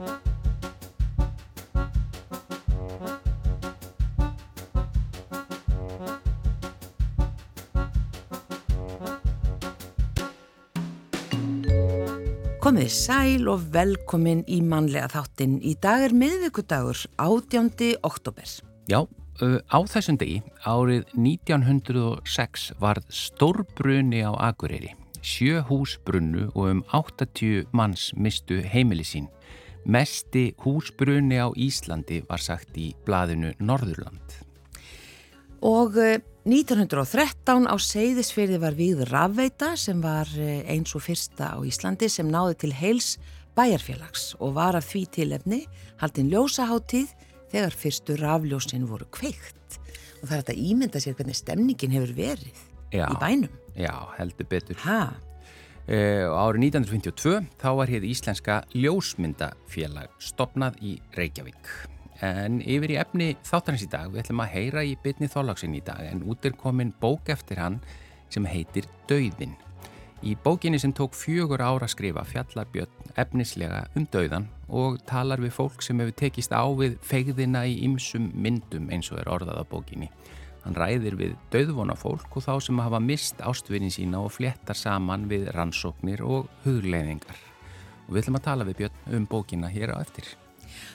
Komið sæl og velkomin í mannlega þáttinn. Í dag er miðvíkudagur, 18. oktober. Já, á þessum degi, árið 1906, varð stórbrunni á Akureyri. Sjö hús brunnu og um 80 manns mistu heimili sín. Mesti húsbrunni á Íslandi var sagt í blaðinu Norðurland. Og 1913 á Seyðisfyrði var við rafveita sem var eh, eins og fyrsta á Íslandi sem náði til heils bæjarfélags og var af því tilefni haldinn ljósaháttíð þegar fyrstu rafljósin voru kveikt og það er þetta ímynda sér hvernig stemningin hefur verið Já. í bænum. Já, heldur betur. Uh, árið 1952 þá var hér íslenska ljósmyndafélag stopnað í Reykjavík. En yfir í efni þáttarins í dag, við ætlum að heyra í bytni þólagsinn í dag en út er komin bók eftir hann sem heitir Dauðin. Í bókinni sem tók fjögur ára að skrifa fjallar Björn efnislega um dauðan og talar við fólk sem hefur tekist á við fegðina í ymsum myndum eins og er orðað á bókinni. Hann ræðir við dauðvona fólk og þá sem hafa mist ástvinni sína og fléttar saman við rannsóknir og hugleiðingar. Og við ætlum að tala við Björn um bókina hér á eftir.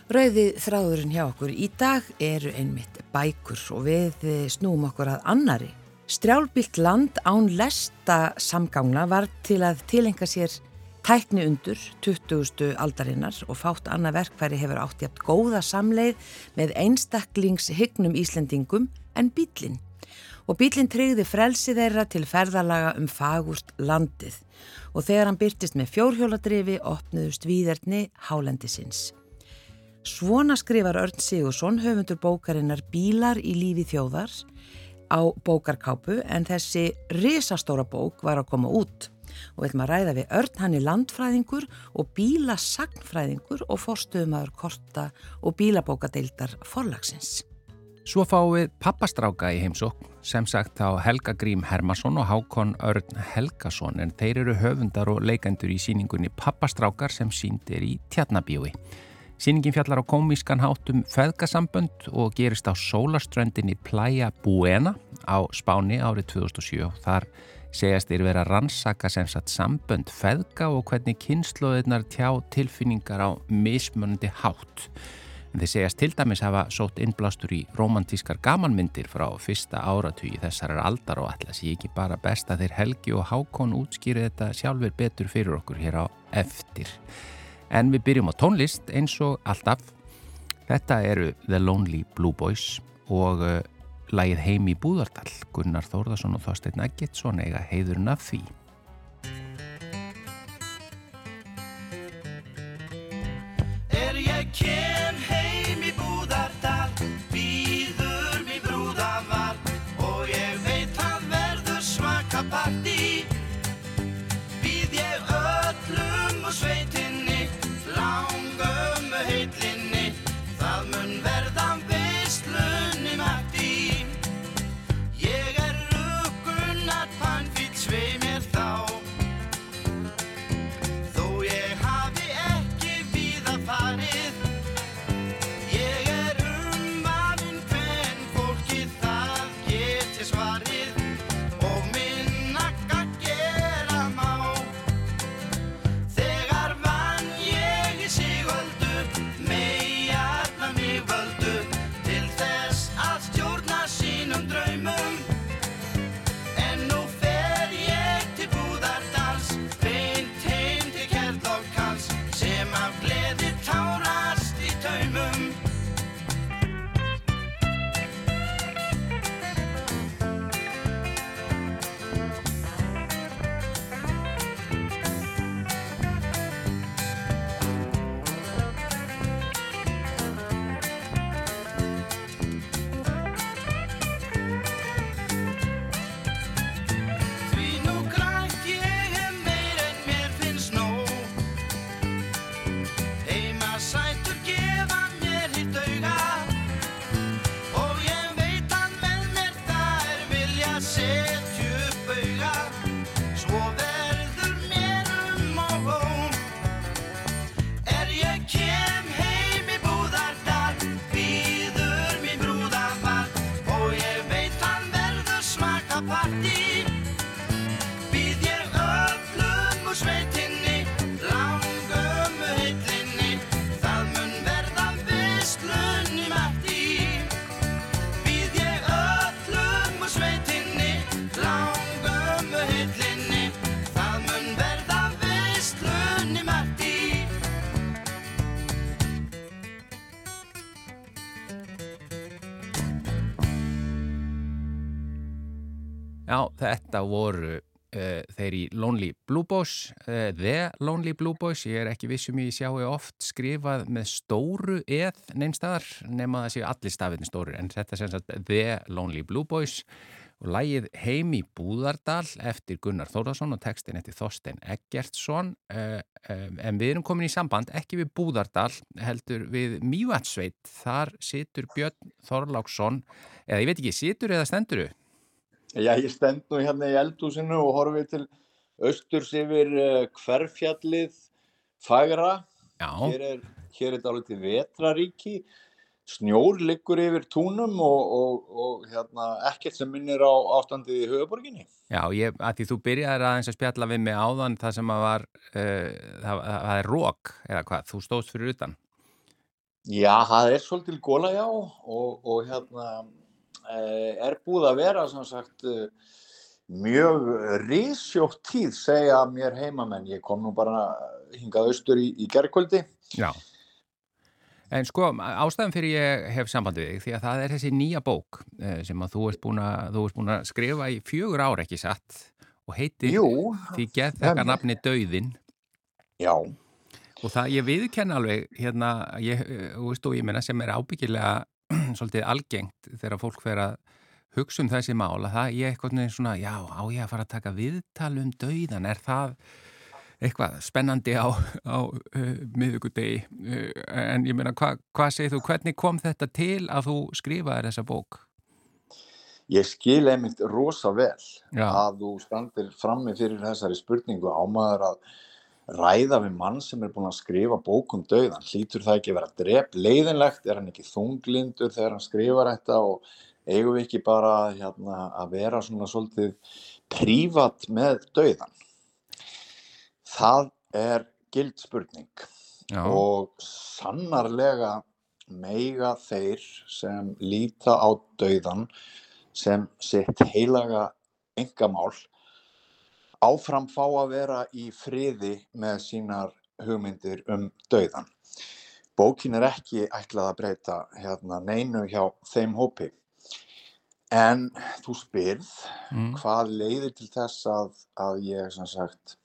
rauði þráðurinn hjá okkur í dag eru einmitt bækur og við snúum okkur að annari. Strjálbílt land án lesta samgangna var til að tilenga sér tækni undur 20. aldarinnar og fátt annað verkfæri hefur átt jægt góða samleið með einstaklingshygnum Íslendingum en bílinn. Og bílinn tryggði frelsi þeirra til ferðalaga um fagurt landið og þegar hann byrtist með fjórhjóladrifi opnuðust víðerni hálendisins. Svona skrifar Örn Sigursson höfundur bókarinnar Bílar í lífi þjóðar á bókarkápu en þessi risastóra bók var að koma út og við ætlum að ræða við Örn hann er landfræðingur og bílasagnfræðingur og forstuðumæður korta og bílabókadeildar forlagsins. Svo fáum við pappastráka í heimsókn, sem sagt á Helga Grím Hermansson og Hákon Örn Helgason en þeir eru höfundar og leikendur í síningunni Pappastrákar sem sínd er í Tjarnabíói. Sýningin fjallar á komískan hátum feðgasambönd og gerist á sólaströndinni Playa Buena á Spáni árið 2007. Þar segjast þeir vera rannsaka sem sagt sambönd feðga og hvernig kynnslóðirnar tjá tilfinningar á mismunandi hátt. En þeir segjast til dæmis hafa sótt innblástur í romantískar gamanmyndir frá fyrsta áratugi þessarar aldar og allas ég ekki bara best að þeir Helgi og Hákon útskýri þetta sjálfur betur fyrir okkur hér á eftir. En við byrjum á tónlist eins og alltaf. Þetta eru The Lonely Blue Boys og uh, lagið Heim í Búðardal. Gunnar Þórðarsson og Þorstein Eggertsson eiga heiðurinn af því. Er ég kem þetta voru uh, þeir í Lonely Blue Boys, uh, The Lonely Blue Boys, ég er ekki vissum ég sjáu oft skrifað með stóru eð neinstæðar, nema það séu allir stafinni stóru, en þetta sem sagt The Lonely Blue Boys og lægið Heim í Búðardal eftir Gunnar Þórðarsson og textin eftir Þorstein Eggertsson, um, en við erum komin í samband, ekki við Búðardal, heldur við Mývatsveit, þar situr Björn Þorláksson, eða ég veit ekki, situr eða stenduru? Já, ég stend nú hérna í eldhúsinu og horfi til austurs yfir uh, hverfjallið fagra. Já. Hér er, hér er dálítið vetraríki, snjór liggur yfir túnum og, og, og hérna, ekkert sem minnir á ástandið í höfuborginni. Já, ég, að því þú byrjaði aðeins að spjalla við mig áðan það sem að var, uh, það, það er rók eða hvað, þú stóðst fyrir utan. Já, það er svolítil góla já og, og hérna eh, er búið að vera sagt eh, mjög risjótt tíð segja mér heimamenn. Ég kom nú bara hingað austur í, í gerkvöldi. Já. En sko, ástæðan fyrir ég hef sambandi við þig, því að það er þessi nýja bók uh, sem að þú ert búin að, þú ert búin að skrifa í fjögur ár ekki satt og heitir Jú, því geð þekka nafni Dauðin já, og það ég viðkenn alveg hérna, ég, eh, þú veist og ég menna sem er ábyggilega svolítið algengt þegar fólk fer að hugsa um þessi mál að það ég eitthvað neginn svona, já, á ég að fara að taka viðtal um dauðan, er það eitthvað spennandi á, á uh, miðugudegi uh, en ég meina, hva, hvað segir þú, hvernig kom þetta til að þú skrifaðir þessa bók? ég skil einmitt rosa vel Já. að þú standir frammi fyrir þessari spurningu ámaður að ræða við mann sem er búin að skrifa bók um dauðan. Hlýtur það ekki að vera drep leiðinlegt? Er hann ekki þunglindur þegar hann skrifar þetta og eigum við ekki bara hérna, að vera svona svolítið prívat með dauðan? Það er gild spurning Já, og sannarlega meiga þeir sem líta á dauðan sem sitt heilaga engamál áfram fá að vera í friði með sínar hugmyndir um dauðan. Bókin er ekki ætlað að breyta hérna, neinu hjá þeim hópi. En þú spyrð mm, hvað leiðir til þess að, að ég sem sagt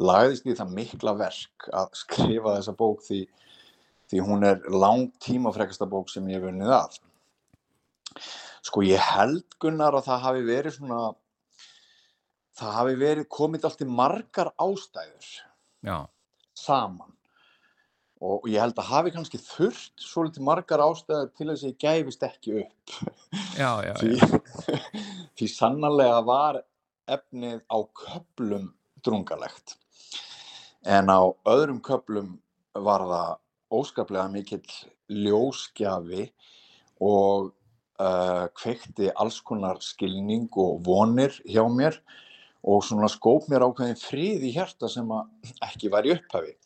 lagðist í það mikla verk að skrifa þessa bók því, því hún er langt tímafrekasta bók sem ég hef unnið að. Sko ég held Gunnar að það hafi verið svona, það hafi verið komið allt í margar ástæður já, saman og ég held að hafi kannski þurft svolítið margar ástæður til þess að ég gæfist ekki upp. já, já, já. því, því sannarlega var efnið á köplum drungalegt en á öðrum köplum var það óskaplega mikill ljósgjafi og uh, kveikti alls konar skilning og vonir hjá mér og svona skóp mér ákveðin frið í hjarta sem að ekki var í upphafi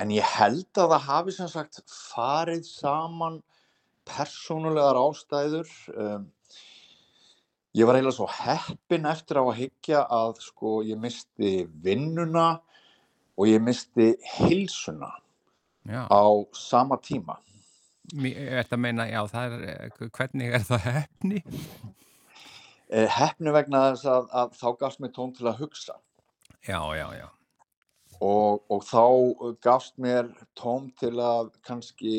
en ég held að það hafi sem sagt farið saman persónulegar ástæður um, ég var eiginlega svo heppin eftir á að hyggja að sko ég misti vinnuna og ég misti heilsuna já. á sama tíma Þetta meina, já, er, hvernig er það hefni? Eh, heppni vegna þess að, að þá gafst mér tón til að hugsa. Já, já, já, og, og þá gafst mér tóm til að kannski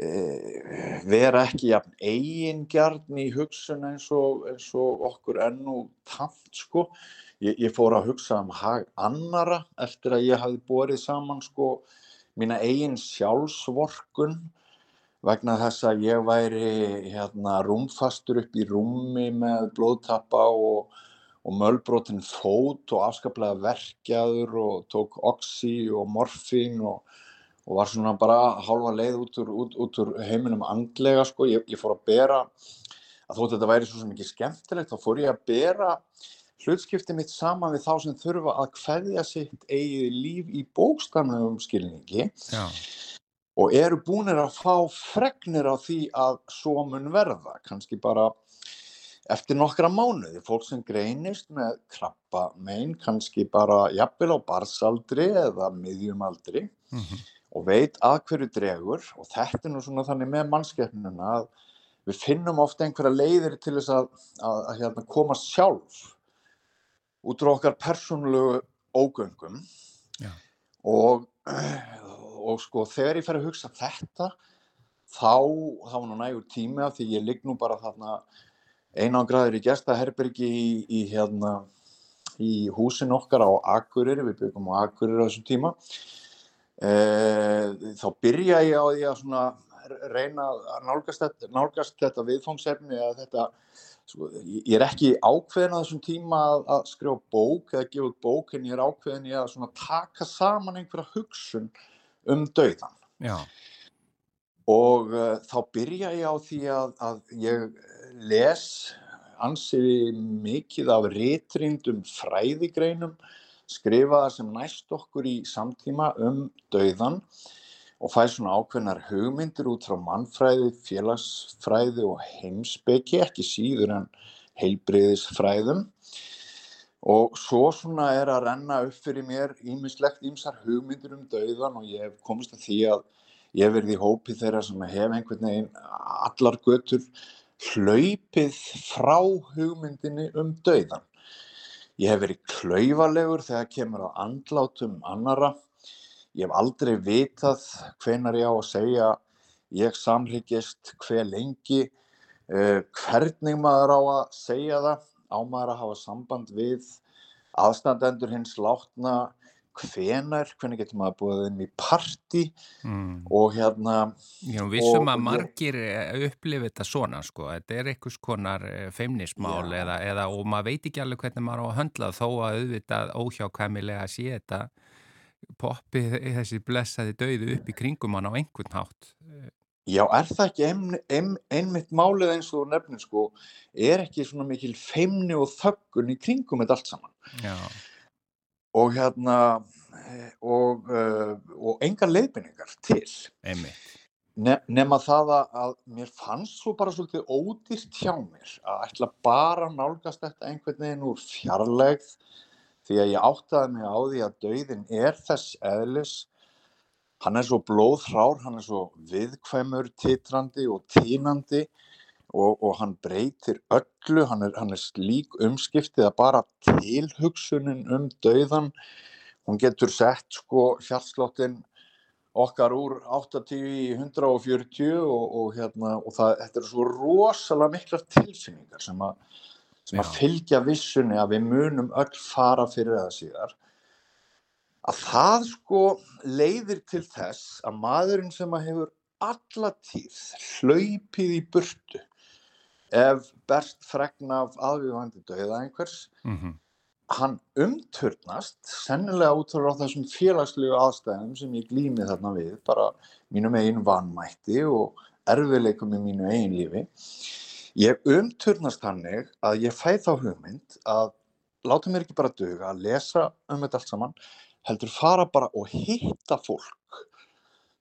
e, vera ekki jafn eigingjarn í hugsun eins og, eins og okkur ennú tamt sko. Ég, ég fór að hugsa um hag annara eftir að ég hafði borið saman sko mína eigin sjálfsvorkun vegna þess að ég væri hérna rúmfastur upp í rúmi með blóðtappa og, og mölbrotin fót og afskaplega verkjaður og tók oxy og morfín og, og var svona bara hálfa leið út úr, út, út úr heiminum andlega sko. Ég, ég fór að bera að þótt þetta væri svo ekki skemmtilegt þá fór ég að bera hlutskipti mitt saman við þá sem þurfa að kveðja sitt eigið líf í bókstafnum skilningi Já, og eru búinir að fá fregnir á því að svo mun verða, kannski bara eftir nokkra mánuði, fólk sem greinist með krabba megin, kannski bara jafnvel á barsaldri eða miðjumaldri mhm, og veit að hverju dregur. Og þetta er nú svona þannig með mannskeppnuna að við finnum ofta einhverja leiðir til þess að, að, að hérna, koma sjálf út úr okkar persónulegu ógöngum. Já. og, og sko þegar ég fer að hugsa þetta þá, þá nú nægur tími af því ég ligg nú bara þarna einangraður í gestaherbergi í, í hérna í húsin okkar á Akureyri, við byggum á Akureyri á þessum tíma. Eh, þá byrja ég á því að svona reyna að nálgast þetta, nálgast þetta viðfóngsefni að þetta, sko, ég er ekki ákveðin að þessum tíma að, að skrifa bók eða gefa bók en ég er ákveðin að taka saman einhverja hugsun um dauðan já, og uh, þá byrja ég á því að, að ég les ansi mikið af ritrindum fræðigreinum skrifaðar sem næst okkur í samtíma um dauðan og fæ svona ákveðnar hugmyndir út frá mannfræði, félagsfræði og heimspeki, ekki síður en heilbriðisfræðum og svo svona er að renna upp fyrir mér ímislegt ímsar hugmyndir um dauðan og ég hef komist að því að ég verið í hópi þeirra sem hef einhvern veginn allar götur hlaupið frá hugmyndinni um dauðan. Ég hef verið klaufalegur þegar kemur á andlátum annara. Ég hef aldrei vitað hvenar ég á að segja ég samhryggist hver lengi, uh, hvernig maður á að segja það, á maður að hafa samband við aðstandendur hins látna, hvenar, hvenar getur maður búið inn í partí mm. og hérna, Já, vissum Og- að margir upplifi þetta svona, sko. Þetta er einhvers konar eh, feimnismál Já. eða, eða, og maður veit ekki alveg hvernig maður á að höndla þó að auðvitað óhjákvæmilega sé þetta poppi þessi blessaði dauði upp í kringum hann á einhvern hátt. Já, er það ekki ein, ein, einmitt málið eins og nefnir sko, er ekki svona mikil feimni og þöggun í kringum þetta allt saman. Já, Og hérna, og, uh, og engar leiðbynningar til. einmitt. Ne, nema það að, að mér fannst svo bara svolítið ódýrt hjá mér að ætla bara að nálgast þetta einhvern veginn úr fjarlægð því að ég áttaði mig á því að dauðin er þess eðlis hann er svo blóðhrár, hann er svo viðkvæmur, titrandi og tínandi og, og hann breytir öllu, hann er, hann er slík umskiftið að bara tilhugsunin um dauðan, hún getur sett sko hjartsláttin okkar úr 80 í 140 og, og, hérna, og það, þetta eru svo rosalega miklar tilfinningar sem að, sem að fylgja vissunni að við munum öll fara fyrir það síðar að það sko leiðir til þess að maðurinn sem að hefur alla tíð hlaupið í burtu ef berst fregna af aðvífandi dauða einhvers Mm hann umturnast sennilega út frá þessum félagslegu aðstæðum sem ég glými þarna við bara mínum eigin vanmætti og erfileikum í mínu eigin lífi. Ég umturnast hannig að ég fæ þá hugmynd að láta mér ekki bara duga að lesa um þetta allt saman heldur fara bara og hitta fólk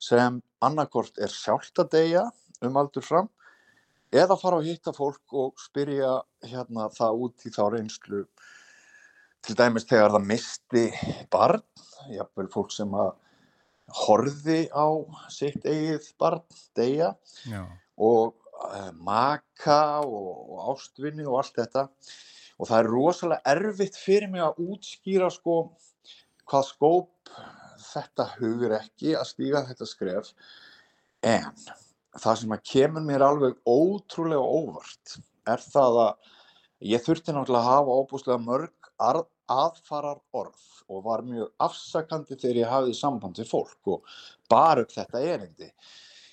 sem annarkort er sjálft að deyja um aldur fram eða fara og hitta fólk og spyrja hérna það út í þá reynslu til dæmis þegar það misti barn, jafnvel fólk sem að horfi á sitt eigið barn deyja Já, og uh, maka og, og ástvinni og allt þetta. Og það er rosalega erfitt fyrir mig að útskýra sko hvað skóp þetta hugur ekki að stíga þetta skref en það sem að kemur mér alveg ótrúlega óvart er það að ég þurfti náttúrulega að hafa óbúslega mörg ar- aðfarar orð og var mjög afsakandi þegar ég hafði samband við fólk og bar upp þetta erindi.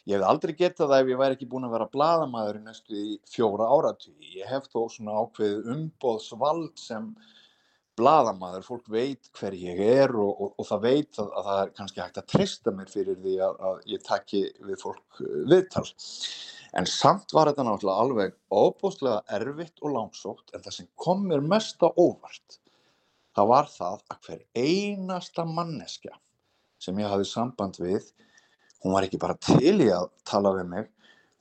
Ég hef aldrei getað það ef ég væri ekki búin að vera bladamæður í næstu fjóra áratugi. Ég hef þó svona ákveðið umbóðsvald sem bladamaður, fólk veit hver ég er og, og, og það veit að, að það er kannski hægt að treysta mér fyrir því að, að ég taki við fólk uh, viðtal. En samt var þetta náttúrulega alveg óbúslega erfitt og langsótt en það sem kom mér mest á óvart það var það að hver einasta manneskja sem ég hafði samband við hún var ekki bara til í að tala við mig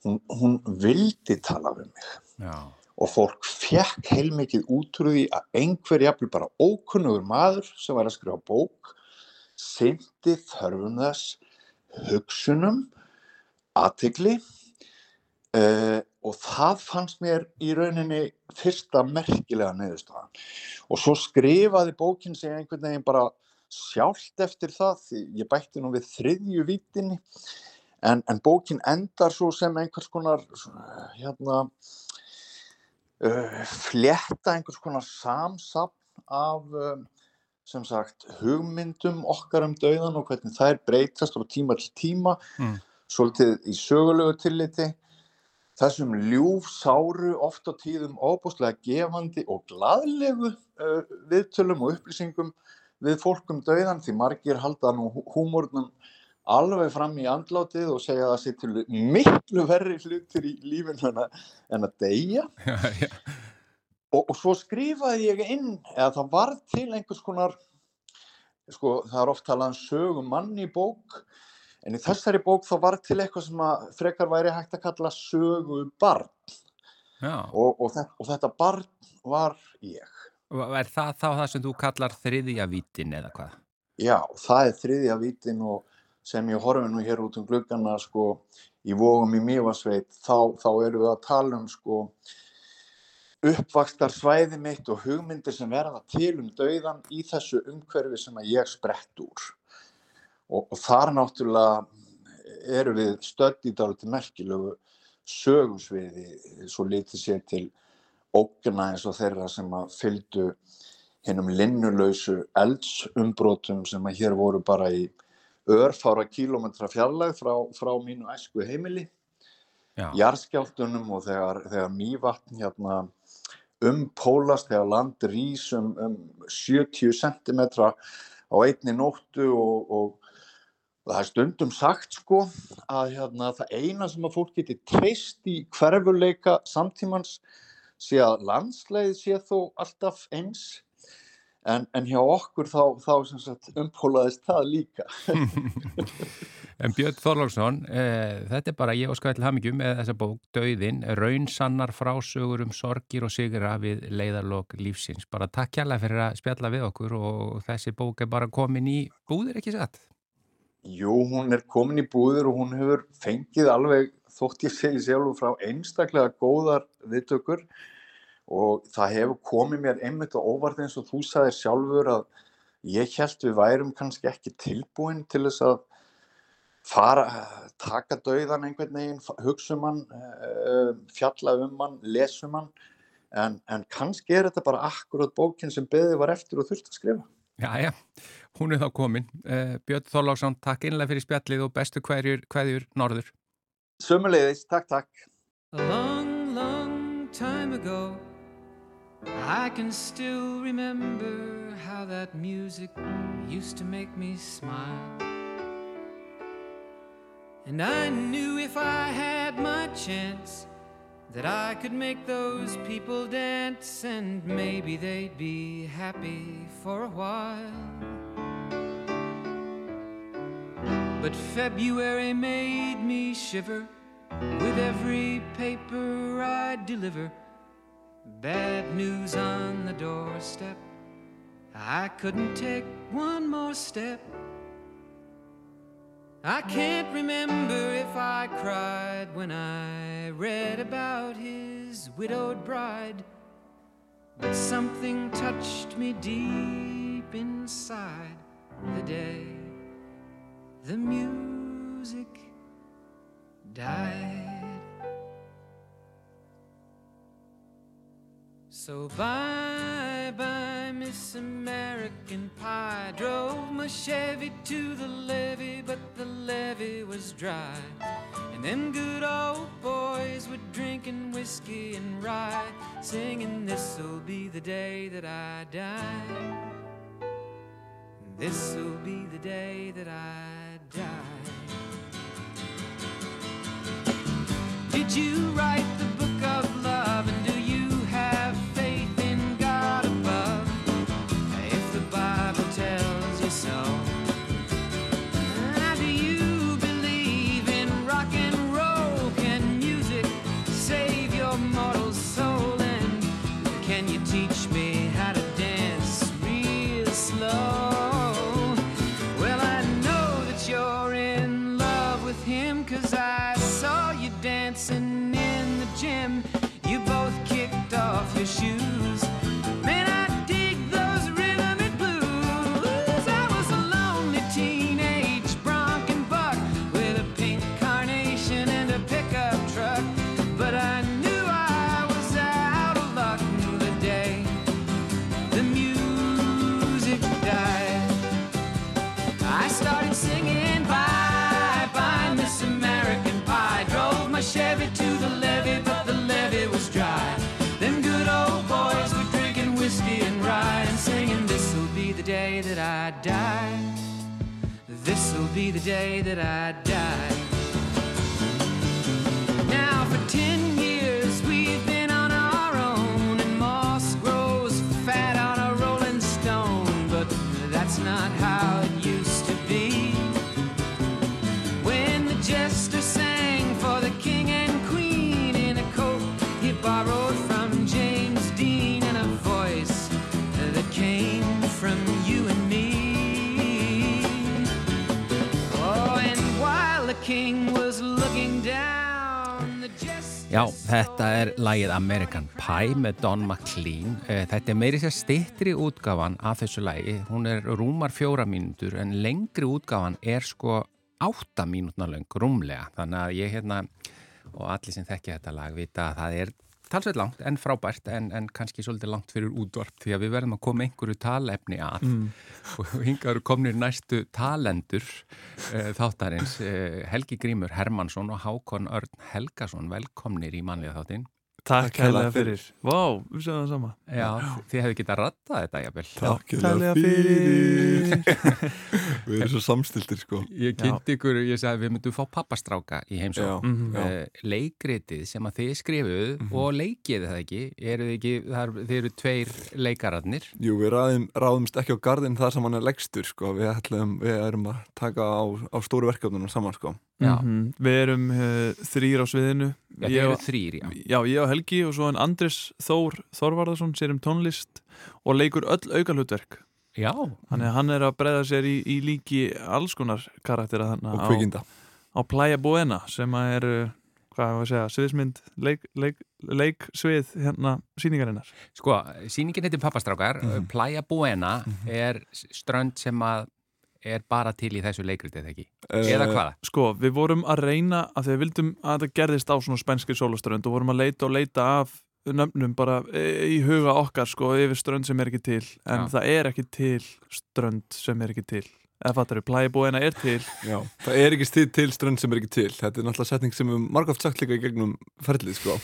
hún, hún vildi tala við mig Já. Og fólk fekk heilmikið út úr því að einhver jafnvel bara ókunnugur maður sem var að skrifa bók syndi þörfum þess hugsunum aðtegli uh, og það fannst mér í rauninni fyrsta merkilega niðurstaðan. Og svo skrifaði bókin sig einhvern veginn bara sjálft eftir það því ég bætti nú við þriðju vítinni en, en bókin endar svo sem einhvers konar hérna uh, flétta einhvers konar samsapn af um, sem sagt hugmyndum okkar um dauðan og hvernig þær breytast frá tíma til tíma Mm. svolítið í sögulegu tilliti þessum ljúf sáru oft á tíðum óbúslega gefandi og glaðlegu uh, viðtölum og upplýsingum við fólk um dauðan því margir halda nú hú- húmórnum alveg fram í andlátið og segja að það sé til miklu verri hlutir í lífinu en að, en að deyja Já, já. og, og svo skrifaði ég inn eða það varð til einhvers konar sko það er oft talað um sögum mann í bók en í þessari bók þá varð til eitthvað sem að frekar væri hægt að kalla sögu barn og, og, þetta, og þetta barn var ég Er það þá það sem þú kallar þriðja vítin eða hvað? já það er þriðja vítin og sem ég horfi nú hér út um gluggana sko í vógum í Mývasveit þá, þá erum við að tala um sko uppvakstar svæði mitt og hugmyndir sem verða til um dauðan í þessu umhverfi sem að ég sprett úr. Og, og þar náttúrulega eru við stödd í dálítið merkilegu sögusviði svo litið sér til ógna eins og þeirra sem að fylgdu hinnum linnulausu eldsumbrotum sem að hér voru bara í örfára kílómetra fjarlæg frá, frá mínu æsku heimili Já. jarðskjálftunum og þegar, þegar mývatn hérna umpólast þegar land rís um, um 70 cm á einni nóttu og, og, og það er stundum sagt sko að hérna, það eina sem að fólk geti treyst í hverfuleika samtímans sé að landsleið sé þó alltaf eins en, en hjá okkur þá, þá umpólaðist það líka En Björn Þorlóksson, eh, þetta er bara ég óskar til hamingjum með þessa bók Dauðin, raunsannar frásögur um sorgir og sigra við leiðarlokk lífsins. Bara takk kjærlega fyrir að spjalla við okkur og þessi bók er bara komin í búðir ekki satt. Jú, hún er komin í búður og hún hefur fengið alveg, þótt ég segi sjálfur frá einstaklega góðar viðtökur og það hefur komið mér einmitt og óvart eins og þú sagðir sjálfur að ég held við værum kannski ekki tilbúin til þess að fara, taka dauðan einhvern veginn, hugsa um hann, eh, fjalla um hann, lesa um hann en, en kannski er þetta bara akkurat bókin sem beðið var eftir og þurfti að skrifa. Jæja, hún er þá komin. Eh, Björn Þorlóksson, takk innlega fyrir spjallið og bestu hverjur, hverjur norður. Sömuleiðis, takk, takk. A long, long time ago, I can still remember how that music used to make me smile. And I knew if I had my chance that I could make those people dance and maybe they'd be happy for a while. But February made me shiver with every paper I deliver. Bad news on the doorstep. I couldn't take one more step. I can't remember if I cried when I read about his widowed bride. But something touched me deep inside the day the music died. So bye bye, Miss American Pie. Drove my Chevy to the levee, but the levee was dry. And them good old boys were drinking whiskey and rye, singing, This'll be the day that I die. This'll be the day that I die. Did you write the Chevy to the levee, but the levee was dry. Them good old boys were drinking whiskey and rye and singing, This'll be the day that I die. This'll be the day that I Já, þetta er lagið American Pie með Don McLean. Eh, Þetta er meiri sér stittri útgáfan af þessu lagi. Hún er rúmar fjóra mínútur en lengri útgáfan er sko átta mínútna löng, rúmlega. Þannig að ég hérna, og allir sem þekki þetta lag, vita að það er talsveit langt en frábært en, en kannski svolítið langt fyrir útvarp því að við verðum að koma einhverju talefni að. Og hinga eru komnir næstu talendur uh, þáttarins uh, Helgi Grímur Hermansson og Hákon Örn Helgason velkomnir í mannlega þáttinn Takk kærlega fyrir. Vá, við séum það sama. Já, þið hefðu getað rattað þetta jafnvel Takk hérlega fyrir. Við erum svo samstiltir sko Ég kynnti ykkur, ég sagði við myndum fá pappastráka í heimsók Mhm. já. uh, leikritið sem að þið skrifuð og leikið það ekki, eru þið ekki það er, þið eru tveir leikararnir Jú, við ráðum, ráðumst ekki á gardinn þar sem hann er legstur sko Við, ætlum, við erum að taka á, á stóru verkefnunum saman sko Já. Mhm. Við erum uh, þrýr á sviðinu. Já, þið Ég eru og- þrýr, já Já, ég og Helgi og svo en Andris Þór Þorvarðarsson sér um tónlist og leikur öll aukalhutverk. Já, Þannig að hann er að breyða sér í, í líki alls konar karaktera Og þannig á, kvikinda á Playa Buena sem að er, uh, hvað var að segja, sviðsmynd, leik, leik, leiksvið hérna síningarinnar. sko, sýningin heitir pappastrákar Mhm. Playa Buena er strönd sem að er bara til í þessu leikritið eða ekki eða Eh, hvaða? Sko, við vorum að reyna að þegar við vildum að þetta gerðist á svona spænskir sólaströnd og vorum að leita og leita af nöfnum bara e, í huga okkar sko yfir strönd sem er ekki til en Já. það er ekki til strönd sem er ekki til eða fattar við, plæbúina er til Já, það er ekki til, til strönd sem er ekki til Þetta er náttúrulega setning sem við margóft sagt líka í gegnum ferlið sko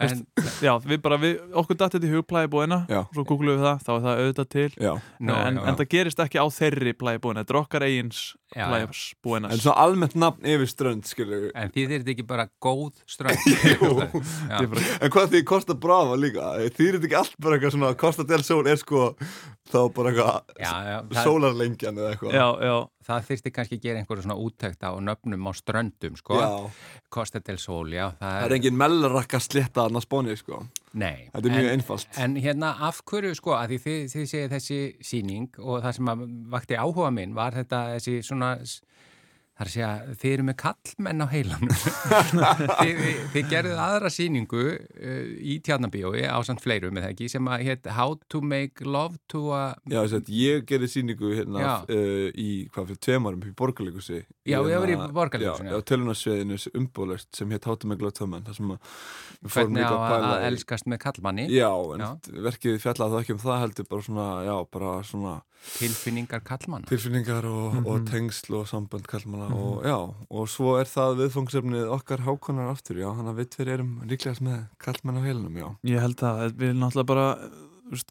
En, Já, við bara, við, okkur datt þetta í hug plæbúina Já. og svo googlum við það, þá er það auðvitað til Já, Nó, en, já, en það gerist ekki á þeirri plæbúina þetta er okkar eigins Já, já. plæbúina en svona almennt nafn yfir strönd skilur við en þið eru ekki bara góð strönd Jú. Já. En hvað því Costa Brava líka? Þýr þetta ekki allt bara eitthvað svona Sko. Já, já, það, þyrfti kannski að gera einhverju svona úttækt á nöfnum á ströndum, sko. Costa del Sol, það það er engin mellrakka slétta annars spónið sko. Nei, Þetta er mjög en, einfalt. En hérna, af hverju, sko, að því þið, þið segið þessi síning og það sem vakti áhuga minn var þetta þessi svona, það er að segja, þið eru með kallmenn á heilanum. þið, þið, þið gerðuð aðra síningu uh, í tjarnabíói á samt fleirum, eða ekki, sem að hétt How to make love to a... Já, þess að ég gerði síningu hérna uh, í, hvað fyrir tveim árum í Borgarleikusi Já, ég var í hérna- Borgarleikhúsinu, Já, já. á tölunarsveðinu umbúðlegt sem hétt Hátum með glöðtömmen þar sem að við fórum Hvernig á líka að, pæla að í- elskast með kallmanni, Já, en Já. verkið fjallaði það ekki um það heldur bara svona, já, bara svona tilfinningar kallmanna. tilfinningar og, og Mhm. tengsl og sambönd kallmanna og já, og svo er það viðfangsefnið okkar hákonar aftur, já, hann að við tveir erum líklegast með kallmenn á heilinum, já. Ég held að við náttúrulega bara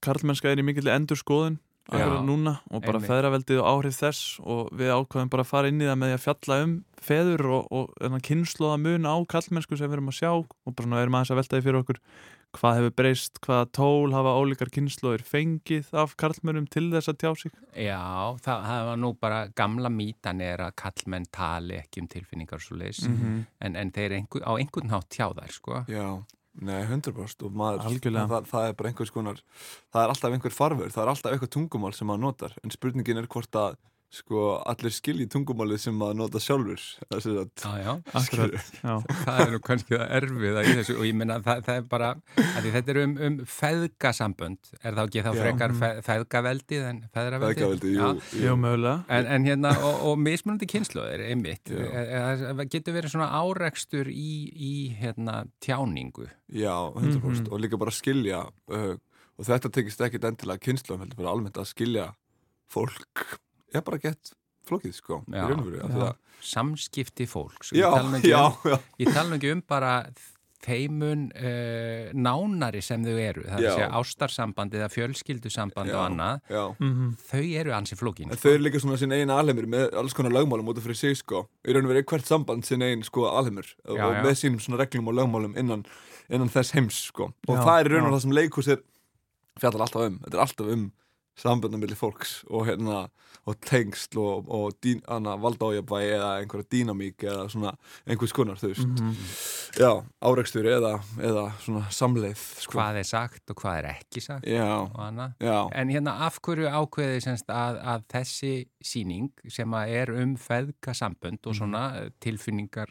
karlmennska er í mikill endur skoðun akkurat núna og bara feðraveldið og áhrif þess og við ákvaðum bara að fara inn í það með að fjalla um feður og, og kynnslóða mun á kallmennsku sem við erum að sjá og bara svona erum aðeins að velta því fyrir okkur hvað hefur breyst, hvaða tól hafa ólíkar kynnslóðir fengið af karlmennum til þess að tjá sig Já, það, það var nú bara gamla mítan er að kallmenn tali ekki um tilfinningar svo leis Mhm. en, en þeir einhver, á einhvern hátt tjá þær sko. Já, nei, 100% og maður, það, það er bara einhvers konar það er alltaf einhver farfur, það er alltaf eitthvað tungumál sem maður notar, en spurningin er hvort að sko, allir skilji tungumálið sem maður nota sjálfur. Já, já, Akkurat, já, það er nú kannski það erfiða í þessu og ég menna það, það er bara þetta er um, um feðgasambönd er þá ekki þá frekar fe, feðgaveldið en feðraveldið? Feðgaveldið, jú, jú. Mögulega. En, en hérna, og, og mismunandi kynsluðir einmitt, það getur verið svona árekstur í, í hérna, tjáningu? Já, 100% Mhm. og líka bara skilja uh, og þetta tekist ekkit endilega kynnslum heldur bara almennt að skilja fólk er bara gett flókið sko í Já, já. að- samskipti fólks Já, ég tala nú ekki já, um, já, ég tala ekki um bara þeimun uh, nánari sem þau eru, það er að segja ástarsamband eða fjölskyldusamband Já. og annað já Mhm. þau eru ansi flókin En þau eru líka svona sín einn alheimur með alls konar lögmálum út af fyrir sig sko. Í raun og veru er hvert samband sín einn sko alheimur og Já, já. með sínum svona reglum og lögmálum innan, innan þess heims sko. Og Já, það er í raun og það sem leikhús er fjallar alltaf um. Þetta er alltaf um samböndum milli fólks og hérna og tengsl og, og dín, hana, valdájabæi eða einhverja dýnamík eða svona einhvers konar, þú veist. Mhm. Já, áreikstur eða, eða svona samleið sko. hvað er sagt og hvað er ekki sagt Já, En hérna af hverju ákveði semst að, að þessi síning sem að er um feðgasambönd Mhm. og svona eh, tilfinningar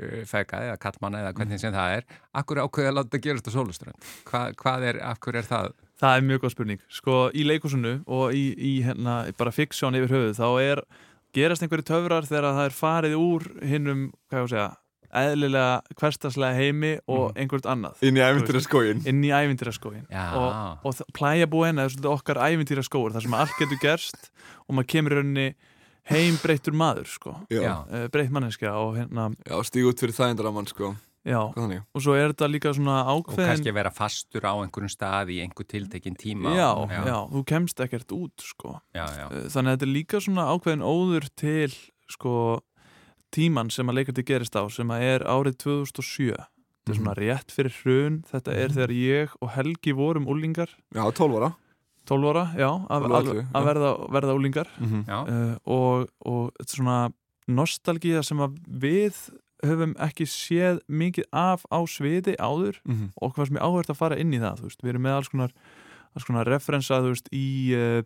uh, feðga eða kallmanna eða hvernig sem það er hverju ákveði að láta gerast á sóluströnd? Hva, hvað er, hverju er það? Það er mjög góð spurning. Sko, í leikúsinu og í, í hérna, bara fiksjón yfir höfuð, þá er, gerast einhverju töfrar þegar það er farið úr hinnum, hvað ég að segja, eðlilega hverstaslega heimi og einhvert annað. inn í æfintir skóin Inn í ævintýraskóin. Og, og plæjabúin er svolítið okkar ævintýraskóur, þar sem allt getur gerst og maður kemur í rauninni heim breyttur maður, sko. Já. Uh, breytt manneskja og hérna, já stíg út fyrir þægindaramann sko. Já. Og svo er þetta líka svona Og ákveðin... kannski vera fastur á einhverjum stað í einhver tiltekinn tíma. Já, já, já, þú kemst ekkert út, sko. já, já. Eh, Þannig að þetta er líka svona ákveðin óður til sko tíman sem að leikandi gerist á sem að er árið 2007 þetta er svona rétt fyrir hrun. Þetta er þegar ég og Helgi vorum úlingar Já, 12 ára. 12 ára, já, að, 12 að, að verða, verða úlingar Mhm. já. uh, og, og þetta er svona nostalgíða sem að við höfum ekki séð mikið af á sviði áður Mhm. og hvað sem ég áhört að fara inn í það veist, við erum með alls konar, alls konar referensa í uh,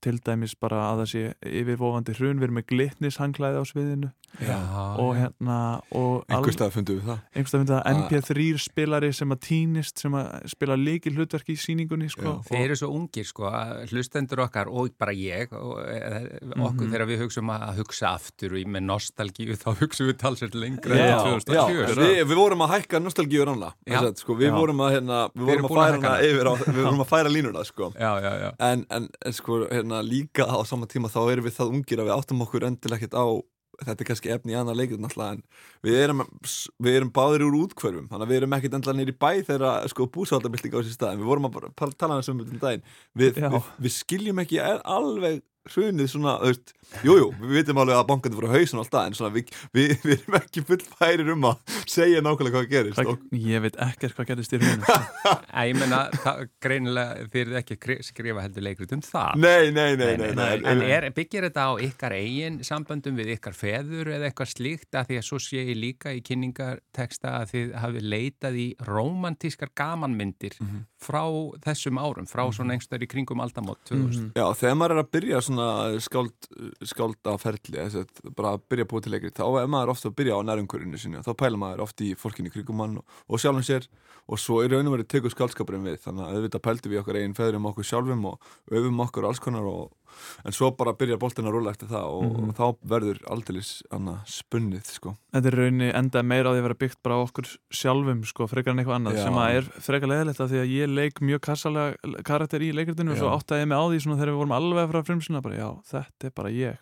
til dæmis bara að það sé yfirvofandi hrun. Við erum með glitnishanglæði á sviðinu Já, og hérna og Einhver stað fundum við það einhverstað myndið að Ah. MP3 spilari sem að týnist sem að spila leikil hlutverk í síningunni sko. Þeir eru svo ungir sko, að hlustendur okkar og bara ég og eh, okkur Mhm. þegar við hugsaum að hugsa aftur og í með nostalgíu þá hugsaum við talsett lengra Já, en Já, 2007 við, við vorum að hækka nostalgíu ranna Já. sko, Við Já. vorum að, hérna, við Við vorum að að færa hana. yfir á, Við vorum að færa línuna sko. Já, já, já en, en, en sko, hérna, líka á sama tíma þá erum við það ungir að við áttum okkur endilega ekkert á þetta er kannski efni í leikir náttúrulega en við erum, við erum báðir úr útkvörfum þannig að við erum ekkert endilega nýri bæ þegar sko, búsaldabilding á þessi stað við vorum að tala um þessum um daginn. Við, við, við skiljum ekki al- alveg hrunið svona, þú veist, jújú, jú, við vitum alveg að bankandi voru hausin alltaf en svona við, við, við erum ekki fullfærir um að segja nákvæmlega hvað gerist Hvað, og, ég veit ekkert hvað gerist í hruninu. Æ, ég menna, það, greinilega þeir ekki skrifa heldur leikrit um það. Nei, nei, nei, nei, nei, En er, byggir þetta á ykkar eigin samböndum við ykkar feður eða eitthvað slíkt að því að svo sé ég líka í kynningarteksta að þið hafi leitað í romantískar gamanmyndir Mhm. frá þessum árum, frá svona einhverstaður í kringum aldamót 2000. Já, þegar maður er að byrja svona skáld, skáldaferli, bara að byrja að búa til leikrit, þá er maður ofta að byrja á nærumkörinu sinni þá pæla maður ofta í fólkinu í kringum mann og, og sjálfum sér. Og svo í raun og verið tekur skaldskapurinn við. Þannig að auðvitað pældu við okkar eigin feðrum okkur sjálfum og öfum okkur alls konar og, en svo bara byrjar boltin að rúla eftir það og, Mhm. og þá verður annað spunnið sko. Þetta er rauninni enda meira á því að vera byggt bara okkur sjálfum sko, frekar en eitthvað annað Já. sem að er frekar leðilegt af því að ég leik mjög kassalega karakter í leikritinu og svo áttaði ég mig á því þegar við vorum alveg frá frumsuna bara já, þetta er bara ég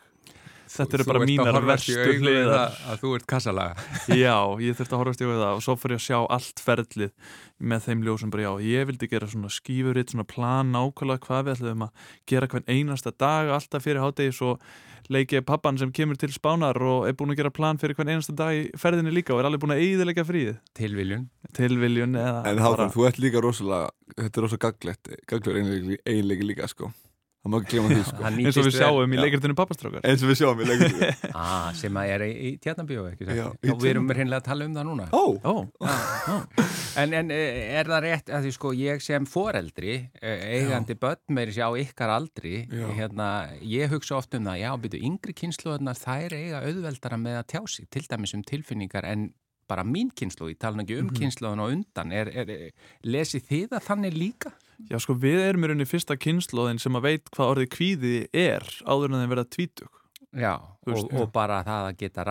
Þetta eru bara mínar verstu hliðar. Að þú ert kassalaga Já, ég þurfti að horfast í það og svo ég að sjá allt ferlið með þeim ljósum bara já, ég vildi gera svona skífuritt, svona plan nákvæmlega hvað við ætlum að gera hvern einasta dag alltaf fyrir hádegi svo leiki ég pappan sem kemur til spánar og er búin að gera plan fyrir hvern einasta dag í ferðinni líka og er alveg búin að eyðilega fríð Tilviljun tilviljun eða En Hákon, þú ert líka rosalega, þetta er rosalega gaglegt, gaglur eiginleiki líka, sko. Það má ekki glema því, sko. Eins og við sjáum í leikritinu pappastrákar. Eins og við sjáum í leikum. ah, sem að er í, í og við erum reynlega að tala um það núna. Ó, Ó, en, en eh, er það rétt að því sko ég sem foreldri eh, eigandi börn meiri sér á ykkar aldri hérna, ég hugsa oft um það já, byrju, yngri kynsluðarnar þær eiga auðveldara með að tjá sig til dæmis um tilfinningar en bara mín kynslu, ég tala ekki um mm kynsluðan og undan er, er, er, lesið þið að þannig líka? Já sko við erum í rauninni fyrsta kynnslóðin sem að veit hvað orðið kvíði er áður en þeim verða tvítug Já, og, og bara það að geta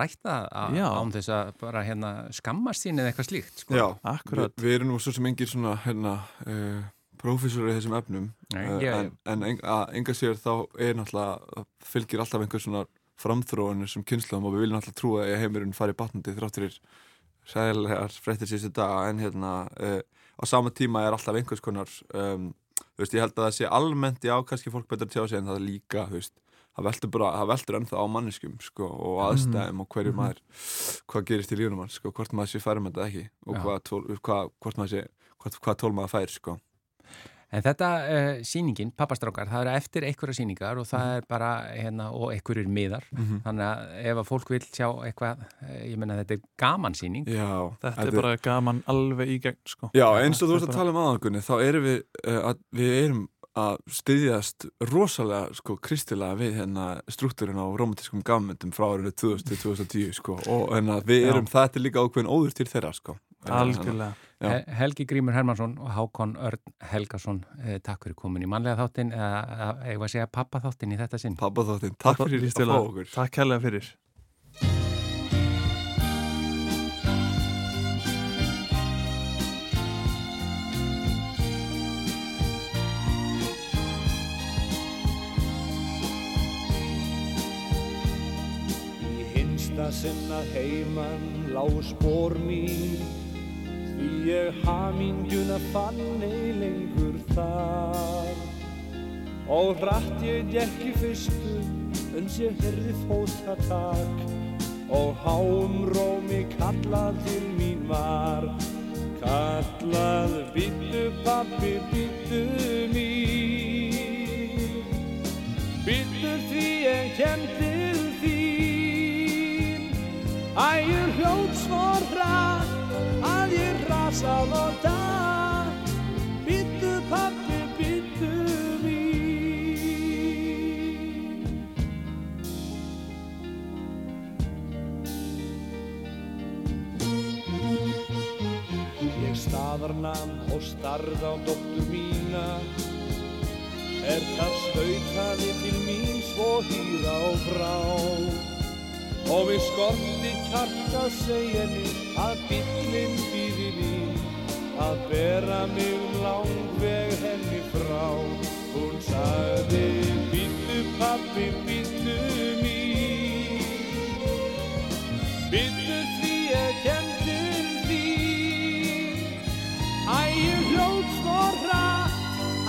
Já. án þess að bara hérna skammast sín eða eitthvað slíkt sko. já, Akkurat. Við, við erum nú svo sem engir svona, hérna, uh, prófessor í þessum efnum. Nei, Eh, ég- En, en en að enga sér þá er náttúrulega, fylgir alltaf einhver svona framþróunir sem kynnslóðum og við viljum alltaf trúa að heimurinn fari batnandi þrátturir sæðilegar fréttir síðustu daga en hérna uh, á sama tíma er alltaf einhvers konar um, veist, ég held að það sé almennt já, kannski fólk betur tjá sig en það er líka veist, það veldur það veldur ennþá á manneskum sko, og aðstæðum og hverju maður hvað gerist í lífunum hans, sko, hvort maður sé færum þetta ekki og hvað, hvað, hvort maður sé hvað, hvað tól maður fær, sko En þetta uh, sýningin, pappastrákar, það eru eftir einhverja sýningar og Mhm. það er bara hérna, og einhverjir miðar. Þannig að ef að fólk vil sjá eitthvað, eh, ég menna þetta er gaman sýning. Já, Þetta er bara gaman alveg í gegn sko. Já, eins og þú ert Þetta að tala um aðangunni þá erum við, uh, að, við erum að styðjast rosalega sko kristilega við hérna struktúrin á romantískum gammyndum frá árinu 2000 til 2010 sko og hérna við Já. erum það er líka ákveðin óður til þeirra sko Algjörlega Já. He- Helgi Grímur Hermansson og Hákon Örn Helgason, eh, takk fyrir komin í mannlega þáttin, eða eða að segja pappa þáttin í þetta sinn. Pappa þáttinn, takk fyrir Líst að fá okkur Takk hérlega fyrir Í hinsta sinna heiman lág spór mín Því ég hamingjuna fann ei lengur þar. Og hratt ég gekk í fyrstu uns ég herði fótatak. Og háum rómi kallað til mín var Kallað býttu pappi, býttu mín. Býttu því ég kem til þín. Æ, ég hljóð svo hratt að og datt Býttu pappi, býttu mín. Ég staðarnam og starð á dóttur mína. Er það stautaði til mín svo hýra og frá Og við skorti kjarta segja henni að mín Að bera mig langveg henni frá. Hún sagði bíllu pappi, bíllu mín. Bíllu því ég kem til þín Æ, ég hljóð svo hratt